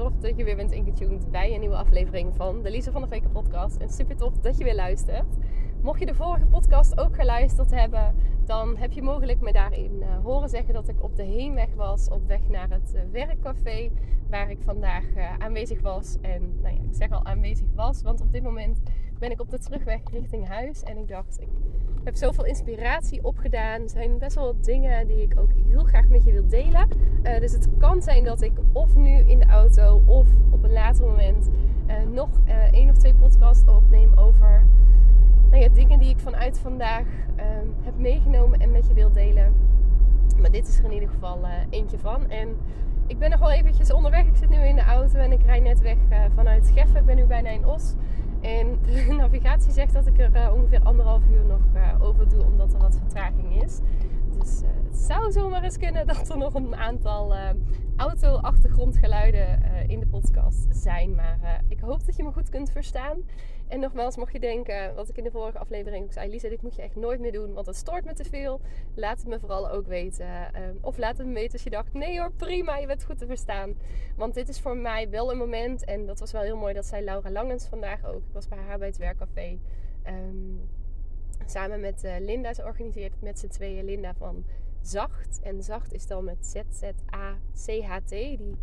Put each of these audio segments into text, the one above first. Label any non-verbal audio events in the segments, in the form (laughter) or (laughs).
Tof dat je weer bent ingetuned bij een nieuwe aflevering van de Lisa van der Veken podcast. En super tof dat je weer luistert. Mocht je de vorige podcast ook geluisterd hebben, dan heb je mogelijk me daarin uh, horen zeggen dat ik op de heenweg was, op weg naar het uh, werkcafé waar ik vandaag uh, aanwezig was. En nou ja, ik zeg al aanwezig was, want op dit moment ben ik op de terugweg richting huis. En ik dacht, ik heb zoveel inspiratie opgedaan. Er zijn best wel wat dingen die ik ook heel graag met je wil delen. dus het kan zijn dat ik of nu in de auto of op een later moment nog één of twee podcasts opneem over nou ja, dingen die ik vanuit vandaag um, heb meegenomen en met je wil delen. Maar dit is er in ieder geval uh, eentje van. En ik ben nog wel eventjes onderweg. Ik zit nu in de auto en ik rijd net weg uh, vanuit Geffen. Ik ben nu bijna in Os. En de (laughs) navigatie zegt dat ik er uh, ongeveer anderhalf uur nog over doe, omdat er wat vertraging is. Dus het zou zomaar eens kunnen (laughs) dat er nog een aantal auto-achtergrondgeluiden in de podcast zijn. Maar ik hoop dat je me goed kunt verstaan. En nogmaals, mocht je denken, wat ik in de vorige aflevering ook zei, Lisa, dit moet je echt nooit meer doen, want het stoort me te veel. Laat het me vooral ook weten. Um, of laat het me weten als je dacht, nee hoor, prima, je bent goed te verstaan. Want dit is voor mij wel een moment, en dat was wel heel mooi, dat zei Laura Langens vandaag ook. Ik was bij haar bij het werkcafé. Um, samen met uh, Linda, ze organiseert met z'n tweeën Linda van Zacht. En Zacht is dan met Z-Z-A-C-H-T, die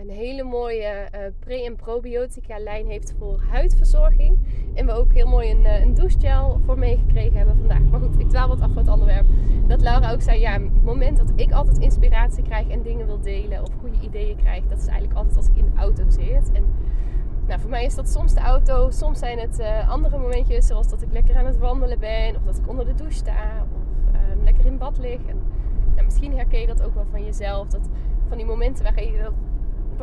een hele mooie uh, pre- en probiotica lijn heeft voor huidverzorging. En we ook heel mooi een, uh, een douchegel voor meegekregen hebben vandaag. Maar goed, ik dwaal wat af van het onderwerp. Dat Laura ook zei, ja, het moment dat ik altijd inspiratie krijg en dingen wil delen of goede ideeën krijg, dat is eigenlijk altijd als ik in de auto zit. En nou, voor mij is dat soms de auto, soms zijn het uh, andere momentjes, zoals dat ik lekker aan het wandelen ben, of dat ik onder de douche sta, of um, lekker in bad lig. En nou, misschien herken je dat ook wel van jezelf, dat van die momenten waar je dat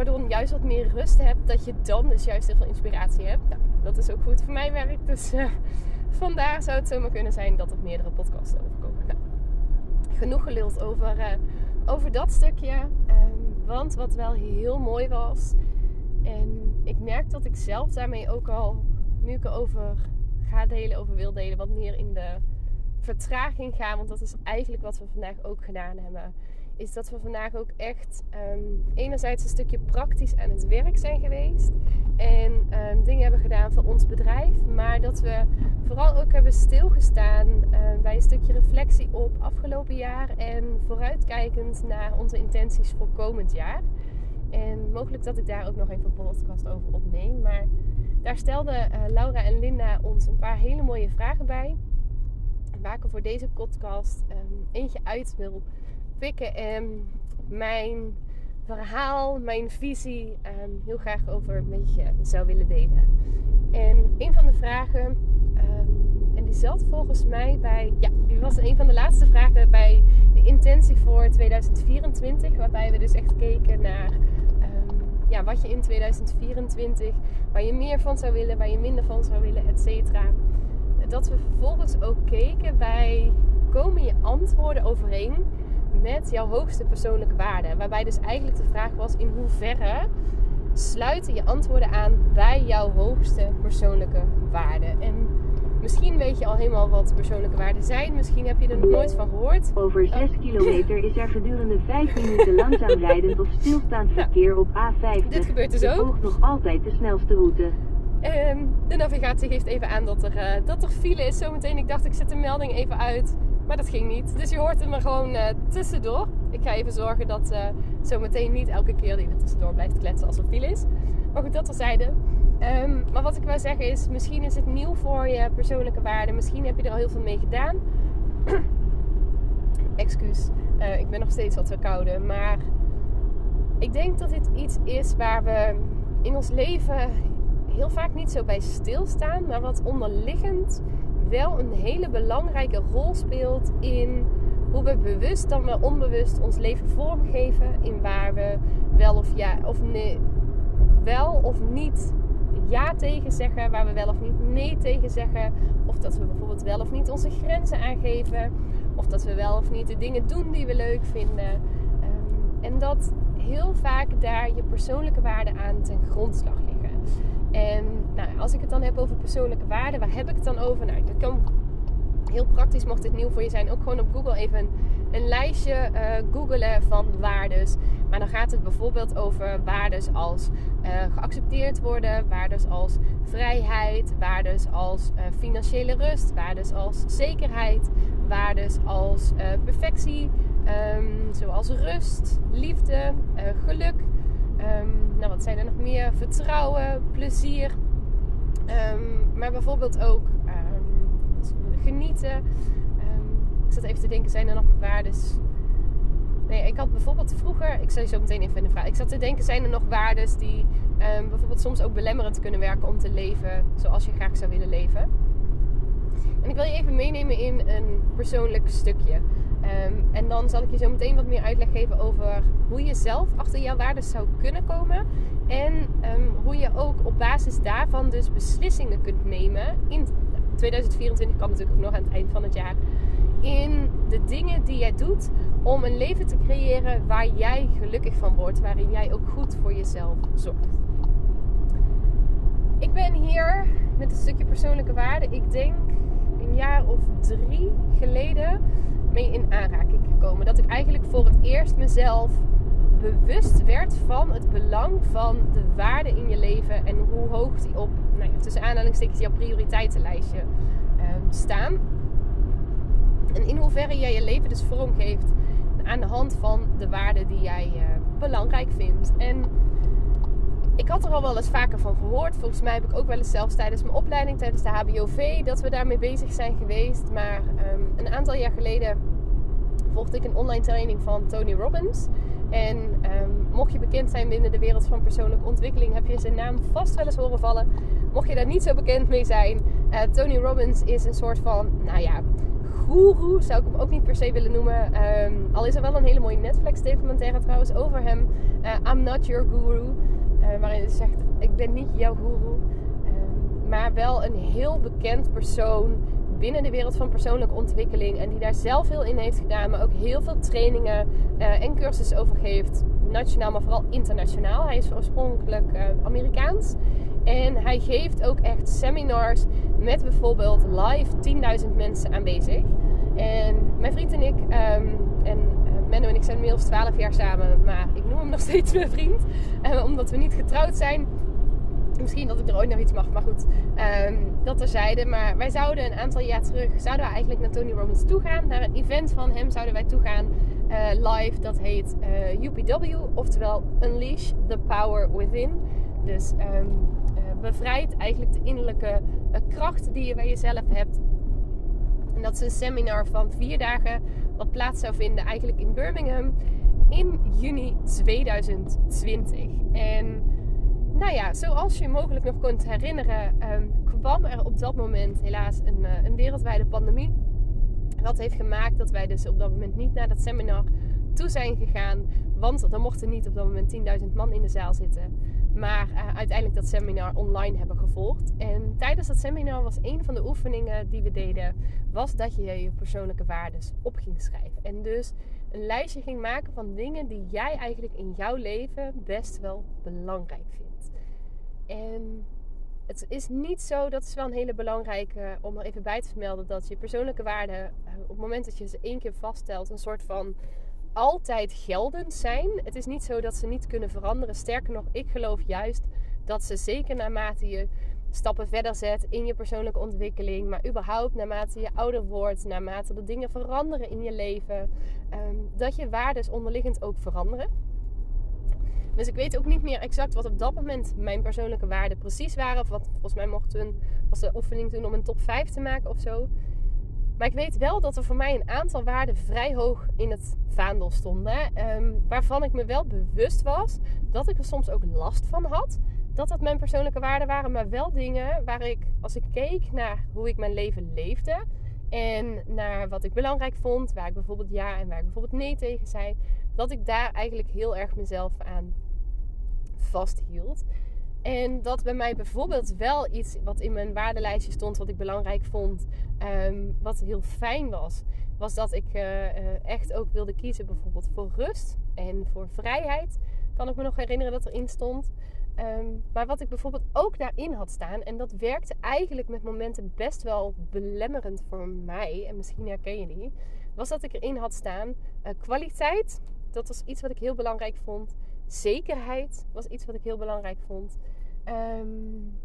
je juist wat meer rust hebt, dat je dan dus juist heel veel inspiratie hebt. Nou, dat is ook goed voor mijn werk. Dus uh, vandaar zou het zomaar kunnen zijn dat er meerdere podcasts overkomen. Nou, genoeg geluld over, uh, over dat stukje. Um, want wat wel heel mooi was. En ik merk dat ik zelf daarmee ook al, nu ik erover ga delen, over wil delen, wat meer in de vertraging ga. Want dat is eigenlijk wat we vandaag ook gedaan hebben is dat we vandaag ook echt um, enerzijds een stukje praktisch aan het werk zijn geweest. En um, dingen hebben gedaan voor ons bedrijf. Maar dat we vooral ook hebben stilgestaan um, bij een stukje reflectie op afgelopen jaar. En vooruitkijkend naar onze intenties voor komend jaar. En mogelijk dat ik daar ook nog even een podcast over opneem. Maar daar stelden uh, Laura en Linda ons een paar hele mooie vragen bij. Waar ik voor deze podcast eentje uit wil pikken en mijn verhaal, mijn visie um, heel graag over met je zou willen delen. En een van de vragen, um, en die zat volgens mij bij, ja, die was een van de laatste vragen bij de intentie voor 2024, waarbij we dus echt keken naar ja, wat je in 2024, waar je meer van zou willen, waar je minder van zou willen, et cetera. Dat we vervolgens ook keken bij, komen je antwoorden overeen met jouw hoogste persoonlijke waarden. Waarbij dus eigenlijk de vraag was in hoeverre sluiten je antwoorden aan bij jouw hoogste persoonlijke waarden. En misschien weet je al helemaal wat persoonlijke waarden zijn. Misschien heb je er nog nooit van gehoord. Over 6 oh. kilometer is er gedurende 5 (laughs) minuten langzaam rijdend of stilstaand verkeer op A50. Dit gebeurt dus ook. Volgt nog altijd de snelste route. Um, de navigatie geeft even aan dat er, uh, dat er file is zometeen. Ik dacht ik zet de melding even uit Maar dat ging niet. Dus je hoort hem er gewoon uh, tussendoor. Ik ga even zorgen dat uh, zometeen niet elke keer die er tussendoor blijft kletsen als er file is. Maar goed, dat terzijde. Um, maar wat ik wil zeggen is, misschien is het nieuw voor je persoonlijke waarde. Misschien heb je er al heel veel mee gedaan. (clears throat) Excuus, uh, ik ben nog steeds wat verkouden. Maar ik denk dat dit iets is waar we in ons leven heel vaak niet zo bij stilstaan. Maar wat onderliggend wel een hele belangrijke rol speelt in hoe we bewust dan wel onbewust ons leven vormgeven. In waar we wel of ja of nee, wel of niet ja tegen zeggen, waar we wel of niet nee tegen zeggen. Of dat we bijvoorbeeld wel of niet onze grenzen aangeven. Of dat we wel of niet de dingen doen die we leuk vinden. Um, en dat heel vaak daar je persoonlijke waarden aan ten grondslag liggen. En nou, als ik het dan heb over persoonlijke waarden, waar heb ik het dan over? Nou, dat kan heel praktisch, mocht dit nieuw voor je zijn, ook gewoon op Google even een, een lijstje uh, googelen van waardes. Maar dan gaat het bijvoorbeeld over waardes als uh, geaccepteerd worden, waardes als vrijheid, waardes als uh, financiële rust, waardes als zekerheid, waardes als perfectie, um, zoals rust, liefde, geluk. Um, nou, wat zijn er nog meer? Vertrouwen, plezier. Um, maar bijvoorbeeld ook genieten. Um, ik zat even te denken, zijn er nog waardes? Nee, ik had bijvoorbeeld vroeger, ik zal je zo meteen even in de vraag. Ik zat te denken, zijn er nog waardes die um, bijvoorbeeld soms ook belemmerend kunnen werken om te leven zoals je graag zou willen leven? En ik wil je even meenemen in een persoonlijk stukje. Um, en dan zal ik je zo meteen wat meer uitleg geven over hoe je zelf achter jouw waarden zou kunnen komen. En um, hoe je ook op basis daarvan dus beslissingen kunt nemen in 2024 kan natuurlijk ook nog aan het eind van het jaar. In de dingen die jij doet om een leven te creëren waar jij gelukkig van wordt. Waarin jij ook goed voor jezelf zorgt. Ik ben hier met een stukje persoonlijke waarde. Ik denk een jaar of drie geleden in aanraking gekomen. Dat ik eigenlijk voor het eerst mezelf bewust werd van het belang van de waarde in je leven en hoe hoog die op, nou ja, tussen aanhalingstekens, jouw prioriteitenlijstje um, staan. En in hoeverre jij je leven dus vormgeeft aan de hand van de waarden die jij uh, belangrijk vindt. En ik had er al wel eens vaker van gehoord. Volgens mij heb ik ook wel eens zelfs tijdens mijn opleiding, tijdens de HBOV, dat we daarmee bezig zijn geweest. Maar um, een aantal jaar geleden volgde ik een online training van Tony Robbins. En um, mocht je bekend zijn binnen de wereld van persoonlijke ontwikkeling, heb je zijn naam vast wel eens horen vallen. Mocht je daar niet zo bekend mee zijn, uh, Tony Robbins is een soort van, nou ja, guru zou ik hem ook niet per se willen noemen. Um, al is er wel een hele mooie Netflix documentaire trouwens over hem. Uh, I'm not your guru. Uh, waarin hij zegt, ik ben niet jouw guru. Um, maar wel een heel bekend persoon binnen de wereld van persoonlijke ontwikkeling. En die daar zelf heel in heeft gedaan. Maar ook heel veel trainingen uh, en cursussen over geeft. Nationaal, maar vooral internationaal. Hij is oorspronkelijk uh, Amerikaans. En hij geeft ook echt seminars met bijvoorbeeld live 10.000 mensen aanwezig. En mijn vriend en ik, um, en uh, Menno en ik zijn inmiddels 12 jaar samen, maar ik noem hem nog steeds mijn vriend. Omdat we niet getrouwd zijn. Misschien dat ik er ooit nog iets mag, maar goed, um, dat terzijde. Maar wij zouden een aantal jaar terug, zouden we eigenlijk naar Tony Robbins toe gaan. Naar een event van hem zouden wij toe gaan, uh, live. Dat heet uh, UPW, oftewel Unleash the Power Within. Dus um, bevrijd eigenlijk de innerlijke kracht die je bij jezelf hebt. En dat is een seminar van vier dagen, wat plaats zou vinden eigenlijk in Birmingham in juni 2020. En nou ja, zoals je mogelijk nog kunt herinneren, um, kwam er op dat moment helaas een, uh, een wereldwijde pandemie. Wat heeft gemaakt dat wij dus op dat moment niet naar dat seminar toe zijn gegaan. Want er mochten niet op dat moment 10.000 man in de zaal zitten. Maar uh, uiteindelijk dat seminar online hebben gevolgd. En tijdens dat seminar was een van de oefeningen die we deden, was dat je je persoonlijke waarden op ging schrijven. En dus een lijstje ging maken van dingen die jij eigenlijk in jouw leven best wel belangrijk vindt. En het is niet zo, dat is wel een hele belangrijke om er even bij te vermelden, dat je persoonlijke waarden eh, op het moment dat je ze één keer vaststelt, een soort van altijd geldend zijn. Het is niet zo dat ze niet kunnen veranderen. Sterker nog, ik geloof juist dat ze zeker naarmate je stappen verder zet in je persoonlijke ontwikkeling. Maar überhaupt naarmate je ouder wordt, naarmate de dingen veranderen in je leven, ehm, dat je waardes onderliggend ook veranderen. Dus ik weet ook niet meer exact wat op dat moment mijn persoonlijke waarden precies waren. Of wat volgens mij mocht toen, was de oefening toen om een top 5 te maken of zo. Maar ik weet wel dat er voor mij een aantal waarden vrij hoog in het vaandel stonden. Ehm, waarvan ik me wel bewust was dat ik er soms ook last van had. Dat dat mijn persoonlijke waarden waren, maar wel dingen waar ik, als ik keek naar hoe ik mijn leven leefde. En naar wat ik belangrijk vond, waar ik bijvoorbeeld ja en waar ik bijvoorbeeld nee tegen zei. Dat ik daar eigenlijk heel erg mezelf aan vasthield. En dat bij mij bijvoorbeeld wel iets wat in mijn waardelijstje stond, wat ik belangrijk vond, ehm, wat heel fijn was, was dat ik uh, uh, echt ook wilde kiezen bijvoorbeeld voor rust en voor vrijheid. Kan ik me nog herinneren dat erin stond. Um, maar wat ik bijvoorbeeld ook daarin had staan, en dat werkte eigenlijk met momenten best wel belemmerend voor mij, en misschien herken je die, was dat ik erin had staan uh, kwaliteit. Dat was iets wat ik heel belangrijk vond. Zekerheid was iets wat ik heel belangrijk vond. Um,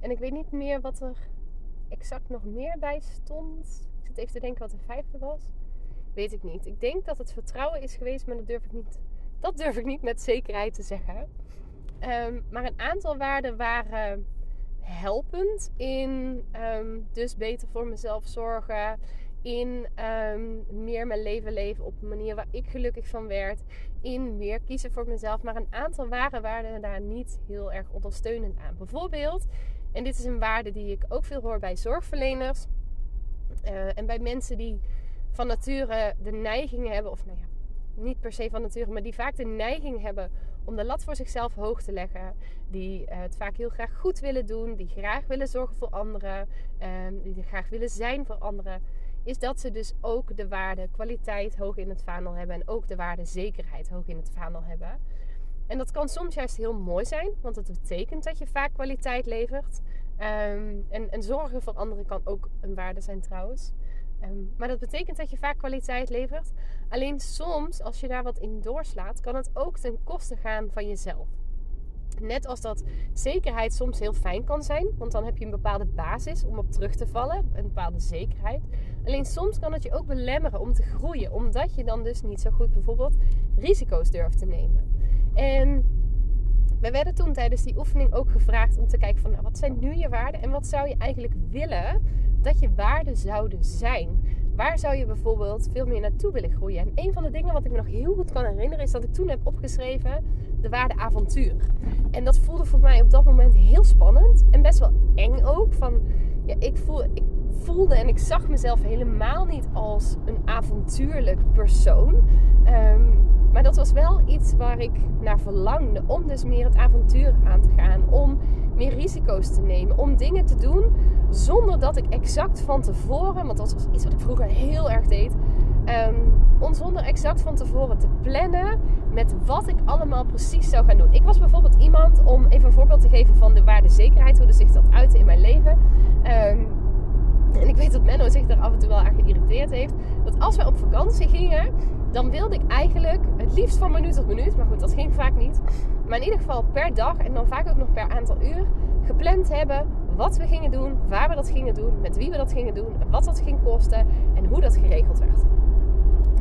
en ik weet niet meer wat er exact nog meer bij stond. Ik zit even te denken wat de vijfde was. Weet ik niet. Ik denk dat het vertrouwen is geweest, maar dat durf ik niet, dat durf ik niet met zekerheid te zeggen. Um, maar een aantal waarden waren helpend in um, dus beter voor mezelf zorgen. In um, meer mijn leven leven op een manier waar ik gelukkig van werd. In meer kiezen voor mezelf. Maar een aantal waarden daar niet heel erg ondersteunend aan. Bijvoorbeeld, en dit is een waarde die ik ook veel hoor bij zorgverleners. Uh, en bij mensen die van nature de neiging hebben, of nou ja, niet per se van nature, maar die vaak de neiging hebben om de lat voor zichzelf hoog te leggen. Die uh, het vaak heel graag goed willen doen. Die graag willen zorgen voor anderen. Um, die graag willen zijn voor anderen. Is dat ze dus ook de waarde kwaliteit hoog in het vaandel hebben. En ook de waarde zekerheid hoog in het vaandel hebben. En dat kan soms juist heel mooi zijn. Want het betekent dat je vaak kwaliteit levert. Um, en, en zorgen voor anderen kan ook een waarde zijn trouwens. Um, maar dat betekent dat je vaak kwaliteit levert. Alleen soms, als je daar wat in doorslaat, kan het ook ten koste gaan van jezelf. Net als dat zekerheid soms heel fijn kan zijn, want dan heb je een bepaalde basis om op terug te vallen, een bepaalde zekerheid. Alleen soms kan het je ook belemmeren om te groeien, omdat je dan dus niet zo goed bijvoorbeeld risico's durft te nemen. En we werden toen tijdens die oefening ook gevraagd om te kijken van nou, wat zijn nu je waarden en wat zou je eigenlijk willen dat je waarden zouden zijn. Waar zou je bijvoorbeeld veel meer naartoe willen groeien? En een van de dingen wat ik me nog heel goed kan herinneren is dat ik toen heb opgeschreven de waarde avontuur. En dat voelde voor mij op dat moment heel spannend en best wel eng ook. Van, ja, ik, voel, ik voelde en ik zag mezelf helemaal niet als een avontuurlijk persoon. Um, maar dat was wel iets waar ik naar verlangde. Om dus meer het avontuur aan te gaan. Om meer risico's te nemen. Om dingen te doen zonder dat ik exact van tevoren. Want dat was iets wat ik vroeger heel erg deed. Um, om zonder exact van tevoren te plannen met wat ik allemaal precies zou gaan doen. Ik was bijvoorbeeld iemand, om even een voorbeeld te geven van de waarde zekerheid, hoe zich dat uitte in mijn leven. Um, en ik weet dat Menno zich daar af en toe wel aan geïrriteerd heeft. Dat als wij op vakantie gingen, dan wilde ik eigenlijk het liefst van minuut tot minuut, maar goed, dat ging vaak niet. Maar in ieder geval per dag en dan vaak ook nog per aantal uur gepland hebben wat we gingen doen, waar we dat gingen doen, met wie we dat gingen doen, wat dat ging kosten en hoe dat geregeld werd.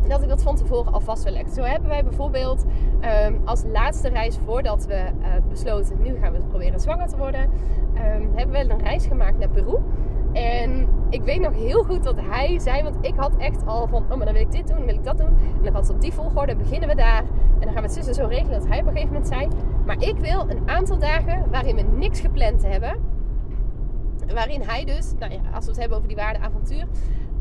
En dat ik dat van tevoren alvast wil Zo hebben wij bijvoorbeeld um, als laatste reis voordat we uh, besloten, nu gaan we proberen zwanger te worden, um, hebben we een reis gemaakt naar Peru. En ik weet nog heel goed dat hij zei, want ik had echt al van, oh maar dan wil ik dit doen, dan wil ik dat doen. En dan gaat het op die volgorde, beginnen we daar. En dan gaan we het zussen zo regelen dat hij op een gegeven moment zei, maar ik wil een aantal dagen waarin we niks gepland hebben. Waarin hij dus, nou ja, als we het hebben over die waarde avontuur,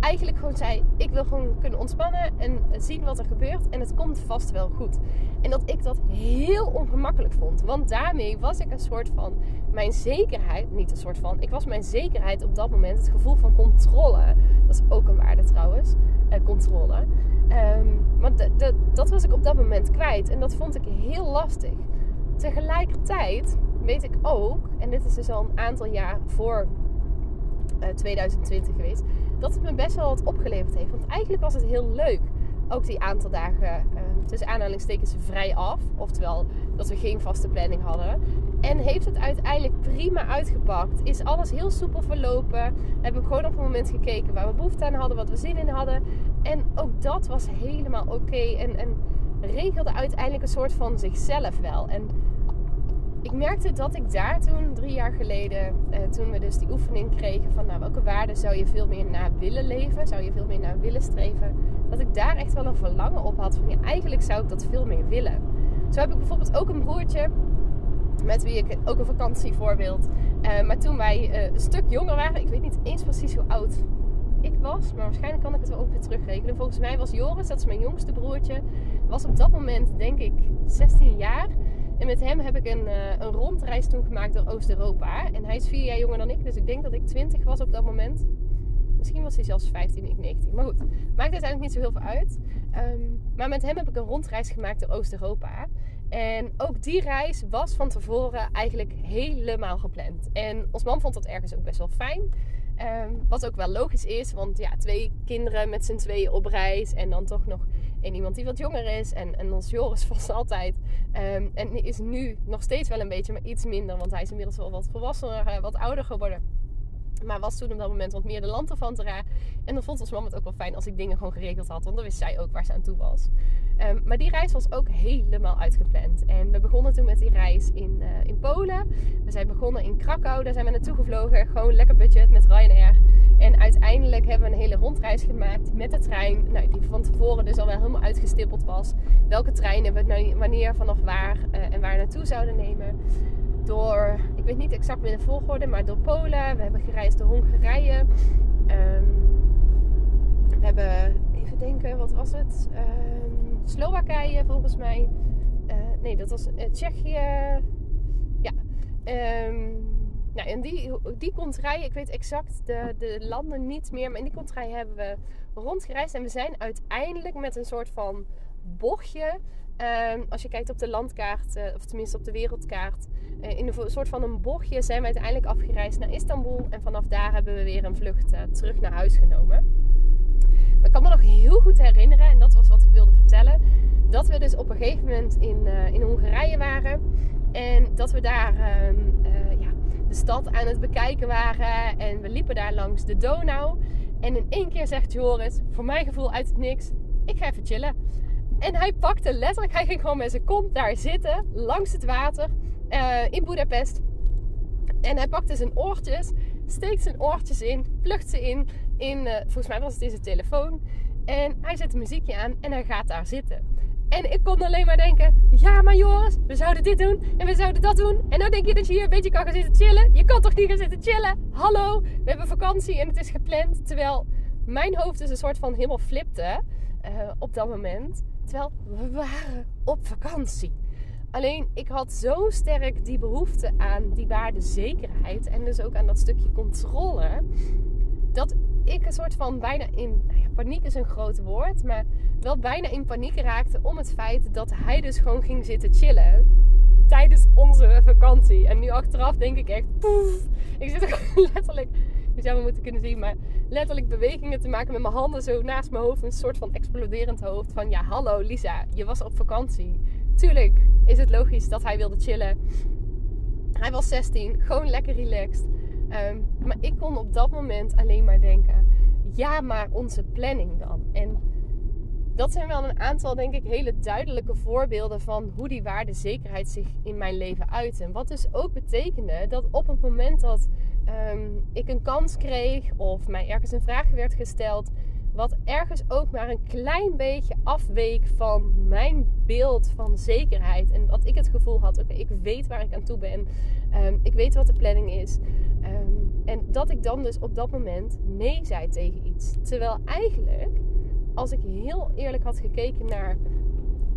eigenlijk gewoon zei: Ik wil gewoon kunnen ontspannen en zien wat er gebeurt. En het komt vast wel goed. En dat ik dat heel ongemakkelijk vond. Want daarmee was ik een soort van mijn zekerheid. Niet een soort van. Ik was mijn zekerheid op dat moment. Het gevoel van controle. Dat is ook een waarde trouwens. Eh, controle. Um, maar dat was ik op dat moment kwijt. En dat vond ik heel lastig. Tegelijkertijd weet ik ook, en dit is dus al een aantal jaar voor 2020 eh, geweest, dat het me best wel wat opgeleverd heeft. Want eigenlijk was het heel leuk. ook die aantal dagen uh, tussen aanhalingstekens vrij af. Oftewel dat we geen vaste planning hadden. En heeft het uiteindelijk prima uitgepakt. Is alles heel soepel verlopen. Hebben we gewoon op een moment gekeken waar we behoefte aan hadden, wat we zin in hadden. En ook dat was helemaal oké. En, en regelde uiteindelijk een soort van zichzelf wel. En ik merkte dat ik daar toen, drie jaar geleden, eh, toen we dus die oefening kregen van nou, welke waarden zou je veel meer naar willen leven, zou je veel meer naar willen streven, dat ik daar echt wel een verlangen op had van ja, eigenlijk zou ik dat veel meer willen. Zo heb ik bijvoorbeeld ook een broertje met wie ik ook een vakantievoorbeeld. Uh, maar toen wij uh, een stuk jonger waren, ik weet niet eens precies hoe oud ik was, maar waarschijnlijk kan ik het wel ook weer terugrekenen. Volgens mij was Joris, dat is mijn jongste broertje, was op dat moment denk ik 16 jaar. En met hem heb ik een, uh, een rondreis toen gemaakt door Oost-Europa. En hij is vier jaar jonger dan ik, dus ik denk dat ik 20 was op dat moment. Misschien was hij zelfs 15, ik 19. Maar goed, maakt uiteindelijk niet zo heel veel uit. Um, maar met hem heb ik een rondreis gemaakt door Oost-Europa. En ook die reis was van tevoren eigenlijk helemaal gepland. En ons man vond dat ergens ook best wel fijn. Um, wat ook wel logisch is, want ja, twee kinderen met z'n tweeën op reis. En dan toch nog één iemand die wat jonger is. En, en ons Joris (laughs) was altijd. Um, en is nu nog steeds wel een beetje, maar iets minder. Want hij is inmiddels wel wat volwassener, eh, wat ouder geworden. Maar was toen op dat moment wat meer de landavantera. En dan vond ons mama het ook wel fijn als ik dingen gewoon geregeld had. Want dan wist zij ook waar ze aan toe was. Um, maar die reis was ook helemaal uitgepland. En we begonnen toen met die reis in, uh, in Polen. We zijn begonnen in Krakau. Daar zijn we naartoe gevlogen. Gewoon lekker budget met Ryanair. En uiteindelijk hebben we een hele rondreis gemaakt met de trein. Nou, die van tevoren dus al wel helemaal uitgestippeld was. Welke treinen we nou, wanneer, vanaf waar uh, en waar naartoe zouden nemen door, ik weet niet exact meer de volgorde, maar door Polen. We hebben gereisd door Hongarije. Um, we hebben, even denken, wat was het? Um, Slowakije volgens mij. Uh, nee, dat was uh, Tsjechië. Ja. Um, nou, en die, die ik weet exact de, de landen niet meer, maar in die contraille hebben we rondgereisd. En we zijn uiteindelijk met een soort van bochtje Um, als je kijkt op de landkaart, uh, of tenminste op de wereldkaart, uh, in een soort van een bochtje zijn we uiteindelijk afgereisd naar Istanbul. En vanaf daar hebben we weer een vlucht uh, terug naar huis genomen. Maar ik kan me nog heel goed herinneren, en dat was wat ik wilde vertellen, dat we dus op een gegeven moment in, in Hongarije waren. En dat we daar ehm, stad aan het bekijken waren. En we liepen daar langs de Donau. En in één keer zegt Joris, voor mijn gevoel uit het niks, ik ga even chillen. En hij pakte letterlijk, hij ging gewoon met zijn kont daar zitten, langs het water, uh, in Budapest. En hij pakte zijn oortjes, steekt zijn oortjes in, plukt ze in, in uh, volgens mij was het in zijn telefoon. En hij zet een muziekje aan en hij gaat daar zitten. En ik kon alleen maar denken: ja, maar Joris, we zouden dit doen en we zouden dat doen. En nou denk je dat je hier een beetje kan gaan zitten chillen. Je kan toch niet gaan zitten chillen? Hallo, we hebben vakantie en het is gepland. Terwijl mijn hoofd dus een soort van helemaal flipte uh, op dat moment. Terwijl we waren op vakantie. Alleen ik had zo sterk die behoefte aan die waarde zekerheid en dus ook aan dat stukje controle. Dat ik een soort van bijna in nou ja, paniek is een groot woord, maar wel bijna in paniek raakte om het feit dat hij dus gewoon ging zitten chillen tijdens onze vakantie. En nu achteraf denk ik echt, poef, ik zit (laughs) er letterlijk je zou me moeten kunnen zien, maar letterlijk bewegingen te maken met mijn handen zo naast mijn hoofd. Een soort van exploderend hoofd. Van ja, hallo Lisa, je was op vakantie. Tuurlijk is het logisch dat hij wilde chillen. Hij was 16, gewoon lekker relaxed. Um, maar ik kon op dat moment alleen maar denken: ja, maar onze planning dan. En dat zijn wel een aantal, denk ik, hele duidelijke voorbeelden van hoe die waardezekerheid zich in mijn leven uit. En wat dus ook betekende dat op het moment dat um, ik een kans kreeg of mij ergens een vraag werd gesteld, wat ergens ook maar een klein beetje afweek van mijn beeld van zekerheid. En dat ik het gevoel had: oké, ik weet waar ik aan toe ben. Um, ik weet wat de planning is. Um, en dat ik dan dus op dat moment nee zei tegen iets. Terwijl eigenlijk, als ik heel eerlijk had gekeken naar: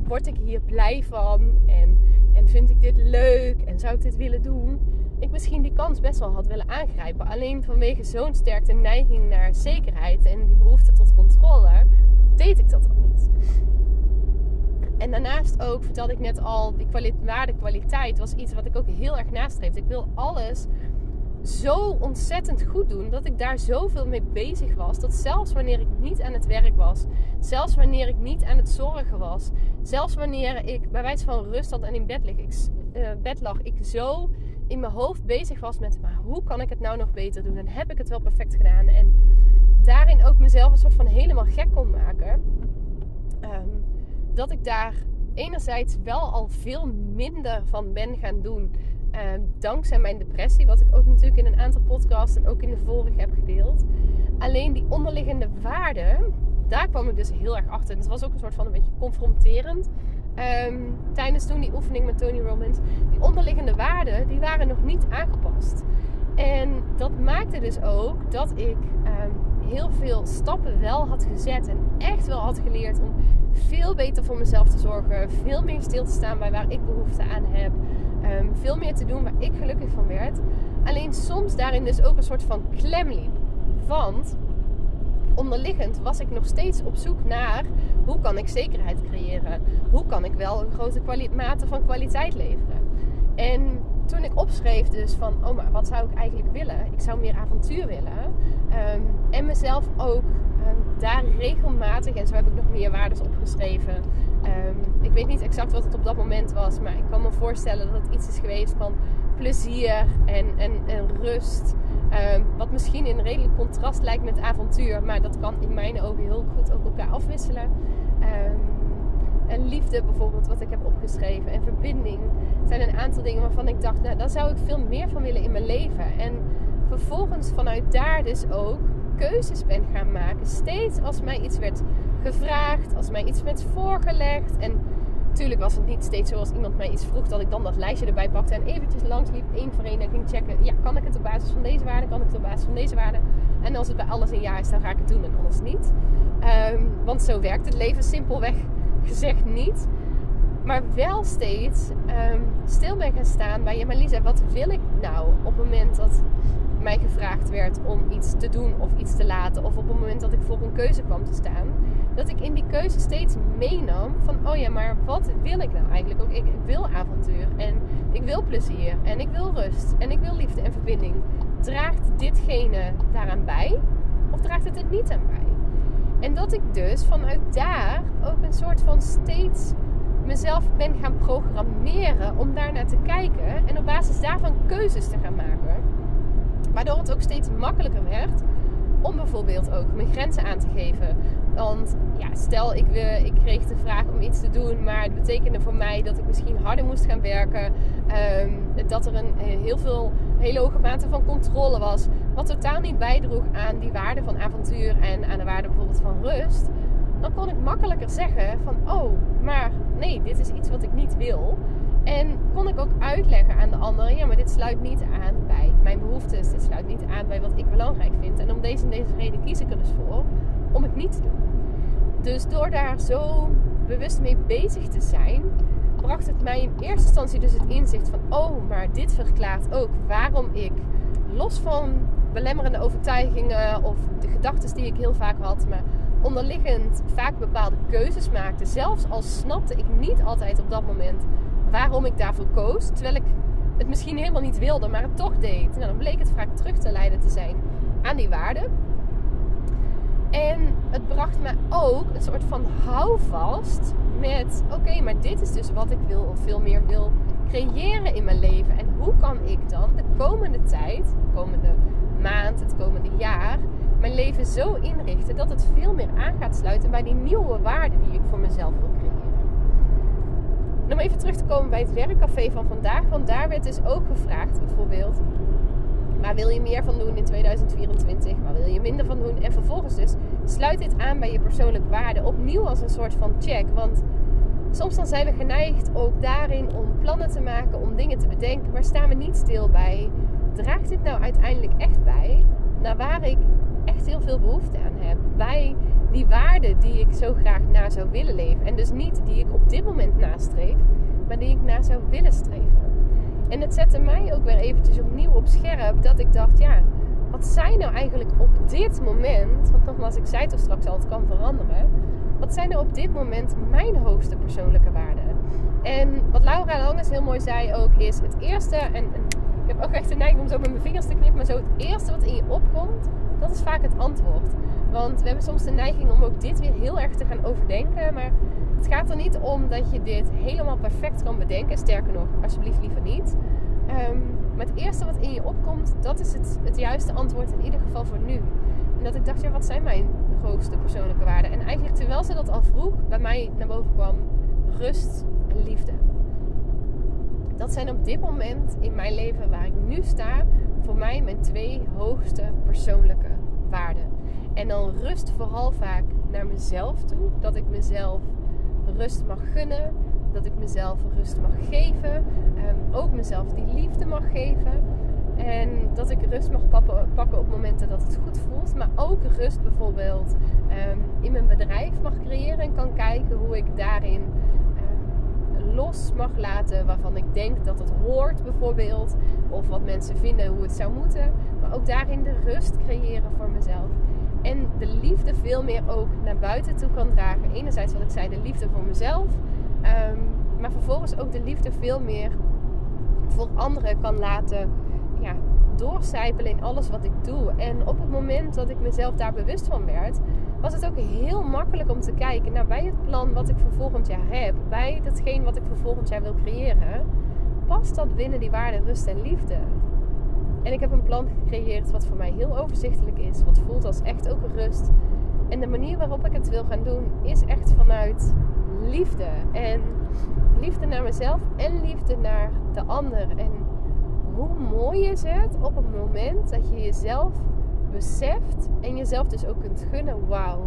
word ik hier blij van? En, en vind ik dit leuk? En zou ik dit willen doen? Ik misschien die kans best wel had willen aangrijpen. Alleen vanwege zo'n sterke neiging naar zekerheid en die behoefte tot controle, deed ik dat dan niet. En daarnaast ook, vertelde ik net al, die waarde kwaliteit was iets wat ik ook heel erg nastreefde. Ik wil alles zo ontzettend goed doen. Dat ik daar zoveel mee bezig was. Dat zelfs wanneer ik niet aan het werk was. Zelfs wanneer ik niet aan het zorgen was. Zelfs wanneer ik bij wijze van rust had en in bed, ik, uh, bed lag. Ik zo in mijn hoofd bezig was met... Maar hoe kan ik het nou nog beter doen? En heb ik het wel perfect gedaan? En daarin ook mezelf een soort van helemaal gek kon maken. Ehm, dat ik daar enerzijds wel al veel minder van ben gaan doen Ehm, dankzij mijn depressie, wat ik ook natuurlijk in een aantal podcasts en ook in de vorige heb gedeeld. Alleen die onderliggende waarden, daar kwam ik dus heel erg achter. En het was ook een soort van een beetje confronterend. Ehm, tijdens toen die oefening met Tony Robbins. Die onderliggende waarden, die waren nog niet aangepast. En dat maakte dus ook dat ik ehm, heel veel stappen wel had gezet. En echt wel had geleerd om veel beter voor mezelf te zorgen. Veel meer stil te staan bij waar ik behoefte aan heb. Ehm, veel meer te doen waar ik gelukkig van werd. Alleen soms daarin dus ook een soort van klem liep. Want onderliggend was ik nog steeds op zoek naar hoe kan ik zekerheid creëren? Hoe kan ik wel een grote mate van kwaliteit leveren? En toen ik opschreef dus van, oh maar wat zou ik eigenlijk willen? Ik zou meer avontuur willen. Ehm, en mezelf ook um, daar regelmatig, en zo heb ik nog meer waardes opgeschreven. Um, ik weet niet exact wat het op dat moment was, maar ik kan me voorstellen dat het iets is geweest van plezier en, en, en rust. wat misschien in redelijk contrast lijkt met avontuur, maar dat kan in mijn ogen heel goed ook elkaar afwisselen. en liefde bijvoorbeeld, wat ik heb opgeschreven, en verbinding zijn een aantal dingen waarvan ik dacht, nou, daar zou ik veel meer van willen in mijn leven. En vervolgens vanuit daar dus ook keuzes ben gaan maken. Steeds als mij iets werd gevraagd, als mij iets werd voorgelegd. En natuurlijk was het niet steeds zoals iemand mij iets vroeg dat ik dan dat lijstje erbij pakte en eventjes langs liep, één voor één en ging checken. Ja, kan ik het op basis van deze waarde? Kan ik het op basis van deze waarde? En als het bij alles een ja is, dan ga ik het doen en anders niet. Ehm, want zo werkt het leven simpelweg gezegd niet. Maar wel steeds um, stil ben gaan staan bij, ja maar Lisa, wat wil ik nou op het moment dat mij gevraagd werd om iets te doen of iets te laten. Of op het moment dat ik voor een keuze kwam te staan. Dat ik in die keuze steeds meenam van, oh ja, maar wat wil ik nou eigenlijk ook? Ik, wil avontuur en ik wil plezier en ik wil rust en ik wil liefde en verbinding. Draagt ditgene daaraan bij of draagt het er niet aan bij? En dat ik dus vanuit daar ook een soort van steeds mezelf ben gaan programmeren om daar naar te kijken en op basis daarvan keuzes te gaan maken. Waardoor het ook steeds makkelijker werd om bijvoorbeeld ook mijn grenzen aan te geven. Want ja, stel ik, ik kreeg de vraag om iets te doen, maar het betekende voor mij dat ik misschien harder moest gaan werken. Ehm, dat er een eh, heel veel, hele hoge mate van controle was. Wat totaal niet bijdroeg aan die waarde van avontuur en aan de waarde bijvoorbeeld van rust. Dan kon ik makkelijker zeggen van oh, maar nee, dit is iets wat ik niet wil. En kon ik ook uitleggen aan de anderen, ja, maar dit sluit niet aan bij mijn behoeftes. Dit sluit niet aan bij wat ik belangrijk vind. En om deze en deze reden kies ik er dus voor om het niet te doen. Dus door daar zo bewust mee bezig te zijn, bracht het mij in eerste instantie dus het inzicht van, oh, maar dit verklaart ook waarom ik los van belemmerende overtuigingen of de gedachten die ik heel vaak had, maar onderliggend vaak bepaalde keuzes maakte. Zelfs al snapte ik niet altijd op dat moment waarom ik daarvoor koos. Terwijl ik het misschien helemaal niet wilde, maar het toch deed. Nou, dan bleek het vaak terug te leiden te zijn aan die waarden. En het bracht me ook een soort van houvast met: oké, maar dit is dus wat ik wil of veel meer wil creëren in mijn leven. En hoe kan ik dan de komende tijd, de komende maand, het komende jaar, mijn leven zo inrichten dat het veel meer aan gaat sluiten bij die nieuwe waarden die ik voor mezelf wil Om even terug te komen bij het werkcafé van vandaag. Want daar werd dus ook gevraagd bijvoorbeeld... Waar wil je meer van doen in 2024? Waar wil je minder van doen? En vervolgens dus sluit dit aan bij je persoonlijke waarde. Opnieuw als een soort van check. Want soms dan zijn we geneigd ook daarin om plannen te maken, om dingen te bedenken. Maar staan we niet stil bij. Draagt dit nou uiteindelijk echt bij naar waar ik echt heel veel behoefte aan heb? Bij die waarden die ik zo graag na zou willen leven. En dus niet die ik dit moment nastreef, maar die ik na zou willen streven. En het zette mij ook weer eventjes opnieuw op scherp dat ik dacht, ja, wat zijn nou eigenlijk op dit moment, want nogmaals, ik zei toch straks al, het kan veranderen. Wat zijn er op dit moment mijn hoogste persoonlijke waarden? En wat Laura Langes heel mooi zei ook, is het eerste, en Ik heb ook echt de neiging om zo met mijn vingers te knippen. Maar zo het eerste wat in je opkomt, dat is vaak het antwoord. Want we hebben soms de neiging om ook dit weer heel erg te gaan overdenken. Maar het gaat er niet om dat je dit helemaal perfect kan bedenken. Sterker nog, alsjeblieft liever niet. Um, maar het eerste wat in je opkomt, dat is het, het juiste antwoord in ieder geval voor nu. En dat ik dacht, ja, wat zijn mijn grootste persoonlijke waarden? En eigenlijk terwijl ze dat al vroeg, bij mij naar boven kwam rust en liefde. Dat zijn op dit moment in mijn leven waar ik nu sta, voor mij mijn twee hoogste persoonlijke waarden. En dan rust vooral vaak naar mezelf toe. Dat ik mezelf rust mag gunnen. Dat ik mezelf rust mag geven. Um, ook mezelf die liefde mag geven. En dat ik rust mag pakken op momenten dat het goed voelt. Maar ook rust bijvoorbeeld um, in mijn bedrijf mag creëren. En kan kijken hoe ik daarin um, los mag laten. Waarvan ik denk dat het hoort bijvoorbeeld. Of wat mensen vinden hoe het zou moeten. Maar ook daarin de rust creëren voor mezelf. En de liefde veel meer ook naar buiten toe kan dragen. Enerzijds wat ik zei, de liefde voor mezelf. Um, maar vervolgens ook de liefde veel meer voor anderen kan laten ja, doorcijpelen in alles wat ik doe. En op het moment dat ik mezelf daar bewust van werd, was het ook heel makkelijk om te kijken naar bij het plan wat ik voor volgend jaar heb, bij datgene wat ik voor volgend jaar wil creëren, past dat binnen die waarde rust en liefde? En ik heb een plan gecreëerd wat voor mij heel overzichtelijk is, wat voelt als echt ook rust. En de manier waarop ik het wil gaan doen is echt vanuit liefde. En liefde naar mezelf en liefde naar de ander. En hoe mooi is het op het moment dat je jezelf beseft en jezelf dus ook kunt gunnen. Wauw,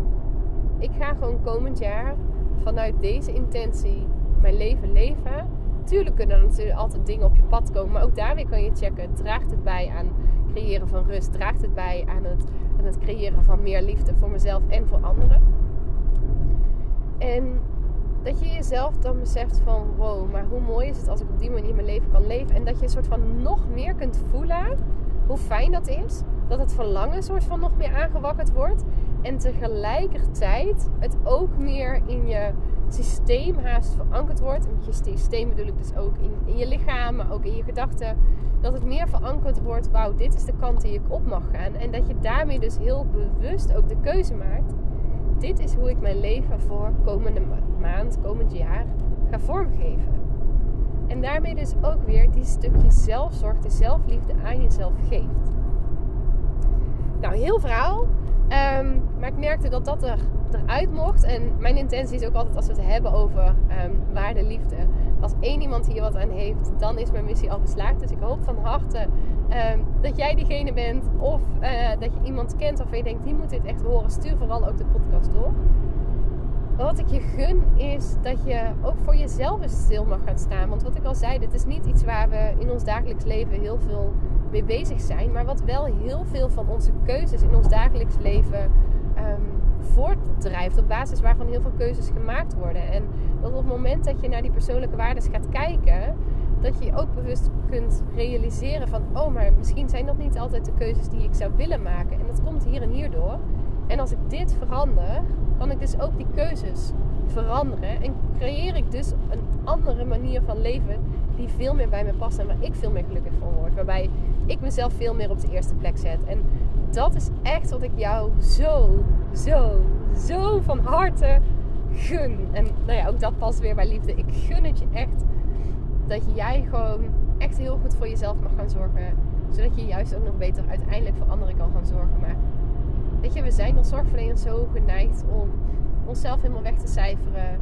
ik ga gewoon komend jaar vanuit deze intentie mijn leven leven. Tuurlijk kunnen er natuurlijk altijd dingen op je pad komen, maar ook daar weer kan je checken. Draagt het bij aan creëren van rust? Draagt het bij aan het, aan het creëren van meer liefde voor mezelf en voor anderen? En dat je jezelf dan beseft van wow, maar hoe mooi is het als ik op die manier mijn leven kan leven. En dat je een soort van nog meer kunt voelen hoe fijn dat is. Dat het verlangen soort van nog meer aangewakkerd wordt. En tegelijkertijd het ook meer in je systeem haast verankerd wordt. En met je systeem bedoel ik dus ook in, in je lichaam, maar ook in je gedachten. Dat het meer verankerd wordt, wauw, dit is de kant die ik op mag gaan. En dat je daarmee dus heel bewust ook de keuze maakt dit is hoe ik mijn leven voor komende maand, komend jaar ga vormgeven. En daarmee dus ook weer die stukje zelfzorg, de zelfliefde aan jezelf geeft. Nou, heel verhaal. Ehm, maar ik merkte dat dat er, eruit mocht. En mijn intentie is ook altijd als we het hebben over um, waarde, liefde. Als één iemand hier wat aan heeft, dan is mijn missie al geslaagd. Dus ik hoop van harte Ehm, dat jij diegene bent of uh, dat je iemand kent waarvan je denkt, die moet dit echt horen. Stuur vooral ook de podcast door. wat ik je gun is dat je ook voor jezelf eens stil mag gaan staan. Want wat ik al zei, dit is niet iets waar we in ons dagelijks leven heel veel mee bezig zijn. Maar wat wel heel veel van onze keuzes in ons dagelijks leven um, voortdrijft. Op basis waarvan heel veel keuzes gemaakt worden. En dat op het moment dat je naar die persoonlijke waarden gaat kijken dat je je ook bewust kunt realiseren van, oh, maar misschien zijn dat niet altijd de keuzes die ik zou willen maken. En dat komt hier en hier door. En als ik dit verander, kan ik dus ook die keuzes veranderen. En creëer ik dus een andere manier van leven die veel meer bij me past en waar ik veel meer gelukkig van word. Waarbij ik mezelf veel meer op de eerste plek zet. En dat is echt wat ik jou zo, zo, zo van harte gun. En nou ja, ook dat past weer bij liefde. Ik gun het je echt dat jij gewoon echt heel goed voor jezelf mag gaan zorgen. Zodat je juist ook nog beter uiteindelijk voor anderen kan gaan zorgen. Maar weet je, we zijn als zorgverleners zo geneigd om onszelf helemaal weg te cijferen.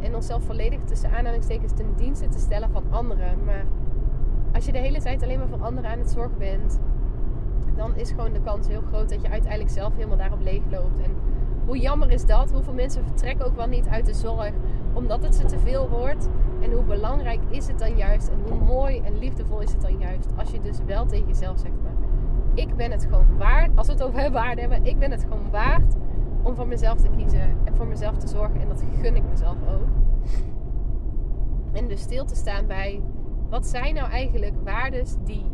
En onszelf volledig tussen aanhalingstekens ten dienste te stellen van anderen. Maar als je de hele tijd alleen maar voor anderen aan het zorgen bent, dan is gewoon de kans heel groot dat je uiteindelijk zelf helemaal daarop leeg loopt. En hoe jammer is dat? Hoeveel mensen vertrekken ook wel niet uit de zorg omdat het ze te veel wordt. En hoe belangrijk is het dan juist en hoe mooi en liefdevol is het dan juist als je dus wel tegen jezelf zegt: maar ik ben het gewoon waard. Als we het over (laughs) waarde hebben, ik ben het gewoon waard om voor mezelf te kiezen en voor mezelf te zorgen. En dat gun ik mezelf ook. En dus stil te staan bij wat zijn nou eigenlijk waarden die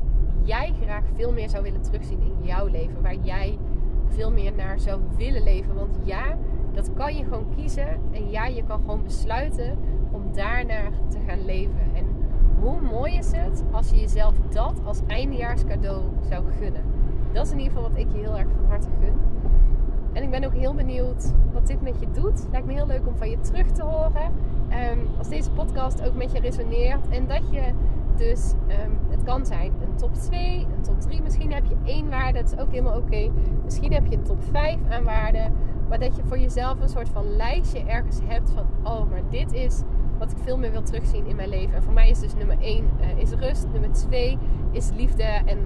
jij graag veel meer zou willen terugzien in jouw leven, waar jij veel meer naar zou willen leven. Want ja, dat kan je gewoon kiezen. En ja, je kan gewoon besluiten om daarnaar te gaan leven. En Hoe mooi is het als je jezelf dat als eindejaarscadeau zou gunnen? Dat is in ieder geval wat ik je heel erg van harte gun. En ik ben ook heel benieuwd wat dit met je doet. Lijkt me heel leuk om van je terug te horen. Um, als deze podcast ook met je resoneert. En dat je dus, um, het kan zijn een top 2, een top 3. Misschien heb je één waarde, dat is ook helemaal oké. Misschien heb je een top 5 aan waarden. Maar dat je voor jezelf een soort van lijstje ergens hebt van... Oh, maar dit is wat ik veel meer wil terugzien in mijn leven. En voor mij is dus nummer 1 uh, eh, is rust. Nummer 2 is liefde. En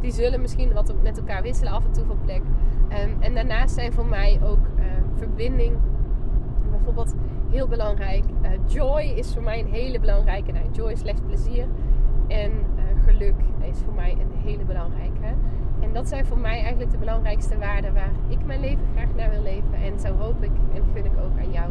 die zullen misschien wat met elkaar wisselen af en toe van plek. Um, en daarnaast zijn voor mij ook uh, verbinding bijvoorbeeld heel belangrijk. Uh, joy is voor mij een hele belangrijke. Nou, joy is slechts plezier. En uh, geluk is voor mij een hele belangrijke. En dat zijn voor mij eigenlijk de belangrijkste waarden waar ik mijn leven graag naar wil leven. En zo hoop ik en gun ik ook aan jou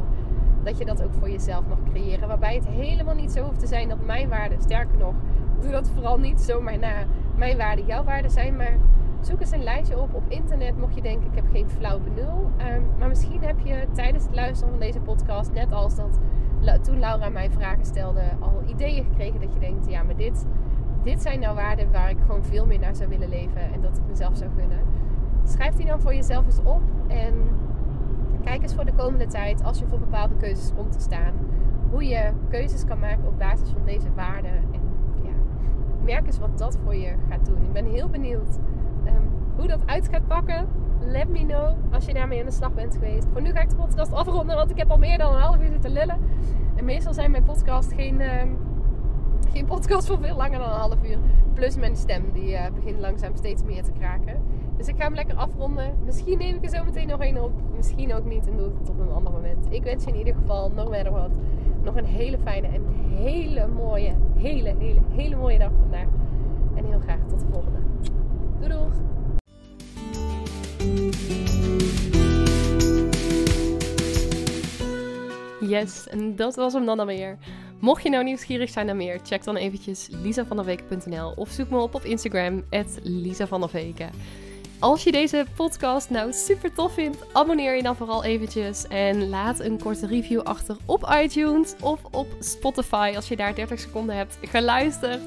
dat je dat ook voor jezelf mag creëren. Waarbij het helemaal niet zo hoeft te zijn dat mijn waarden, sterker nog, doe dat vooral niet zomaar na mijn waarden jouw waarden zijn. Maar zoek eens een lijstje op op internet. Mocht je denken, ik heb geen flauw benul. Um, maar misschien heb je tijdens het luisteren van deze podcast, net als dat toen Laura mij vragen stelde, al ideeën gekregen dat je denkt, ja, maar dit, dit zijn nou waarden waar ik gewoon veel meer naar zou willen leven en dat ik mezelf zou gunnen. Schrijf die dan voor jezelf eens op en kijk eens voor de komende tijd, als je voor bepaalde keuzes komt te staan, hoe je keuzes kan maken op basis van deze waarden. Merk eens wat dat voor je gaat doen. Ik ben heel benieuwd um, hoe dat uit gaat pakken. Let me know als je daarmee aan de slag bent geweest. Voor nu ga ik de podcast afronden, want ik heb al meer dan een half uur zitten lullen. En meestal zijn mijn podcasts geen, um, geen podcast voor veel langer dan een half uur. Plus mijn stem, die uh, begint langzaam steeds meer te kraken. Dus ik ga hem lekker afronden. Misschien neem ik er zo meteen nog één op. Misschien ook niet en doe het op een ander moment. Ik wens je in ieder geval, no matter what, nog een hele fijne en hele mooie, hele, hele, hele mooie dag vandaag. En heel graag tot de volgende. Doei doeg! Yes, en dat was hem dan alweer. Mocht je nou nieuwsgierig zijn naar meer, check dan eventjes lisavanderweken.nl of zoek me op op Instagram, Veken. Als je deze podcast nou super tof vindt, abonneer je dan vooral eventjes en laat een korte review achter op iTunes of op Spotify als je daar 30 seconden hebt geluisterd.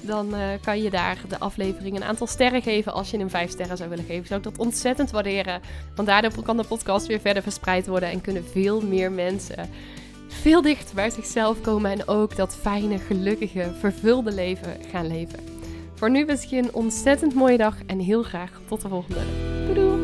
Dan uh, kan je daar de aflevering een aantal sterren geven. Als je hem 5 sterren zou willen geven, zou ik dat ontzettend waarderen. Want daardoor kan de podcast weer verder verspreid worden en kunnen veel meer mensen veel dichter bij zichzelf komen en ook dat fijne, gelukkige, vervulde leven gaan leven. Voor nu wens ik je een ontzettend mooie dag en heel graag tot de volgende. Doei doei!